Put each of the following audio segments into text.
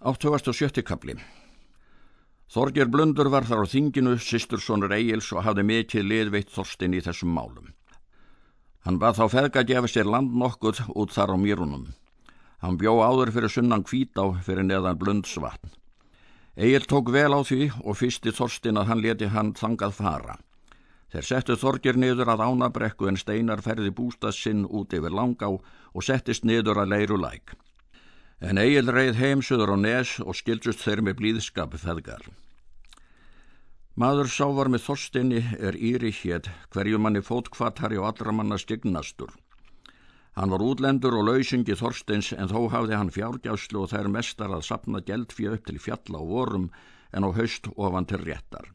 807. kapli Þorger Blundur var þar á þinginu, sýstursonur Egil's og hafði mikið liðveitt Þorstin í þessum málum. Hann bað þá feðga að gefa sér land nokkuð út þar á mýrunum. Hann bjó áður fyrir sunnan kvítá fyrir neðan Blundsvatn. Egil tók vel á því og fyrsti Þorstin að hann leti hann þangað fara. Þeir settu Þorger niður að ánabrekku en Steinar ferði bústað sinn út yfir langá og settist niður að leiru læk en Egil reið heimsuður á nes og skildust þeir með blíðskap feðgar. Maður sá var með þorstinni er Íri hétt, hverju manni fótkvatari og allra manna stignastur. Hann var útlendur og lausingi þorstins en þó hafði hann fjárgjáslu og þær mestar að sapna geldfíu upp til fjalla og vorum en á haust ofan til réttar.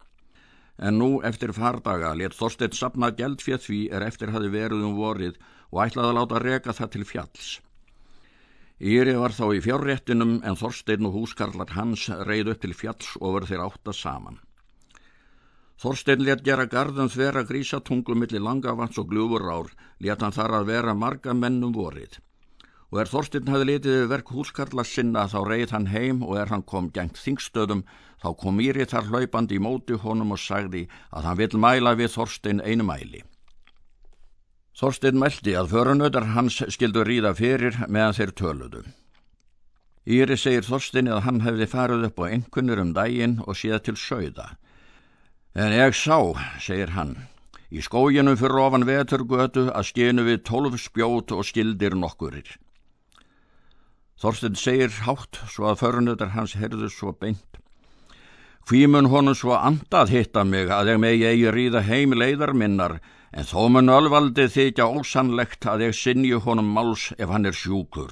En nú eftir fardaga let þorstinn sapna geldfíu því er eftir hafi verið um vorið og ætlaði að láta reka það til fjalls. Íri var þá í fjárréttinum en Þorstein og húskarlar hans reið upp til fjalls og voru þeir átta saman. Þorstein let gera gardans vera grísatungu millir langavans og gljúfurár, let hann þar að vera marga mennum vorið. Og er Þorstein hafði litið við verk húskarlar sinna þá reið hann heim og er hann kom gengt þingstöðum þá kom Íri þar hlaupandi í móti honum og sagði að hann vil mæla við Þorstein einu mæli. Þorstein meldi að förunöðar hans skildu ríða fyrir meðan þeir töluðu. Íri segir Þorstein að hann hefði farið upp á einhvernir um daginn og séð til sögða. En ég sá, segir hann, í skóginum fyrir ofan veturgötu að skinu við tólf spjót og skildir nokkurir. Þorstein segir hátt svo að förunöðar hans herðu svo beint. Hví mun honum svo andað hitta mig að ég megi eigi ríða heim leiðar minnar en þó mun ölvaldi þykja ósannlegt að ég sinju honum máls ef hann er sjúkur.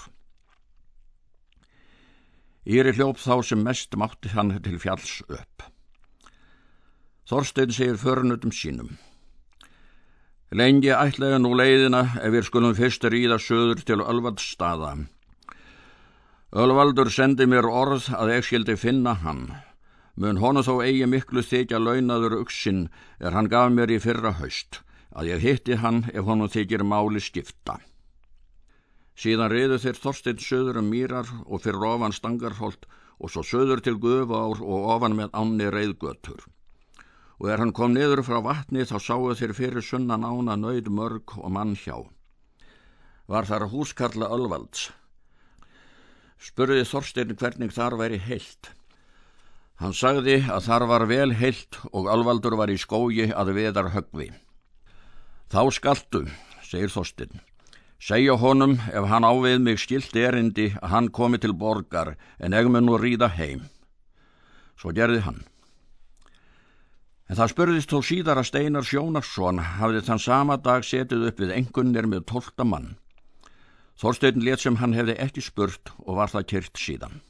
Íri hljóp þá sem mest mátti hann til fjalls upp. Þorstein segir förnutum sínum. Lengi ætlaði nú leiðina ef við skulum fyrst ríða söður til Ölvaldsstaða. Ölvaldur sendi mér orð að ég skildi finna hann. Mun honu þó eigi miklu þykja launaður uksinn er hann gaf mér í fyrra haust að ég hitti hann ef honum þykir máli skipta. Síðan reyðu þeir Þorstein söður um mýrar og fyrir ofan stangarholt og svo söður til guðvár og ofan með ánni reyðgötur. Og er hann kom niður frá vatni þá sáu þeir fyrir sunnan ána nöyð mörg og mann hjá. Var þar húskarla Ölvalds. Spurði Þorstein hvernig þar væri heilt. Hann sagði að þar var vel heilt og Ölvaldur var í skógi að veðar högvi. Þá skaltu, segir Þorstinn. Segja honum ef hann ávið mig skilt erindi að hann komi til borgar en eg mun nú ríða heim. Svo gerði hann. En það spurðist þó síðar að Steinar Sjónarsson hafði þann sama dag setið upp við engunnir með tólta mann. Þorstein let sem hann hefði ekki spurt og var það kyrt síðan.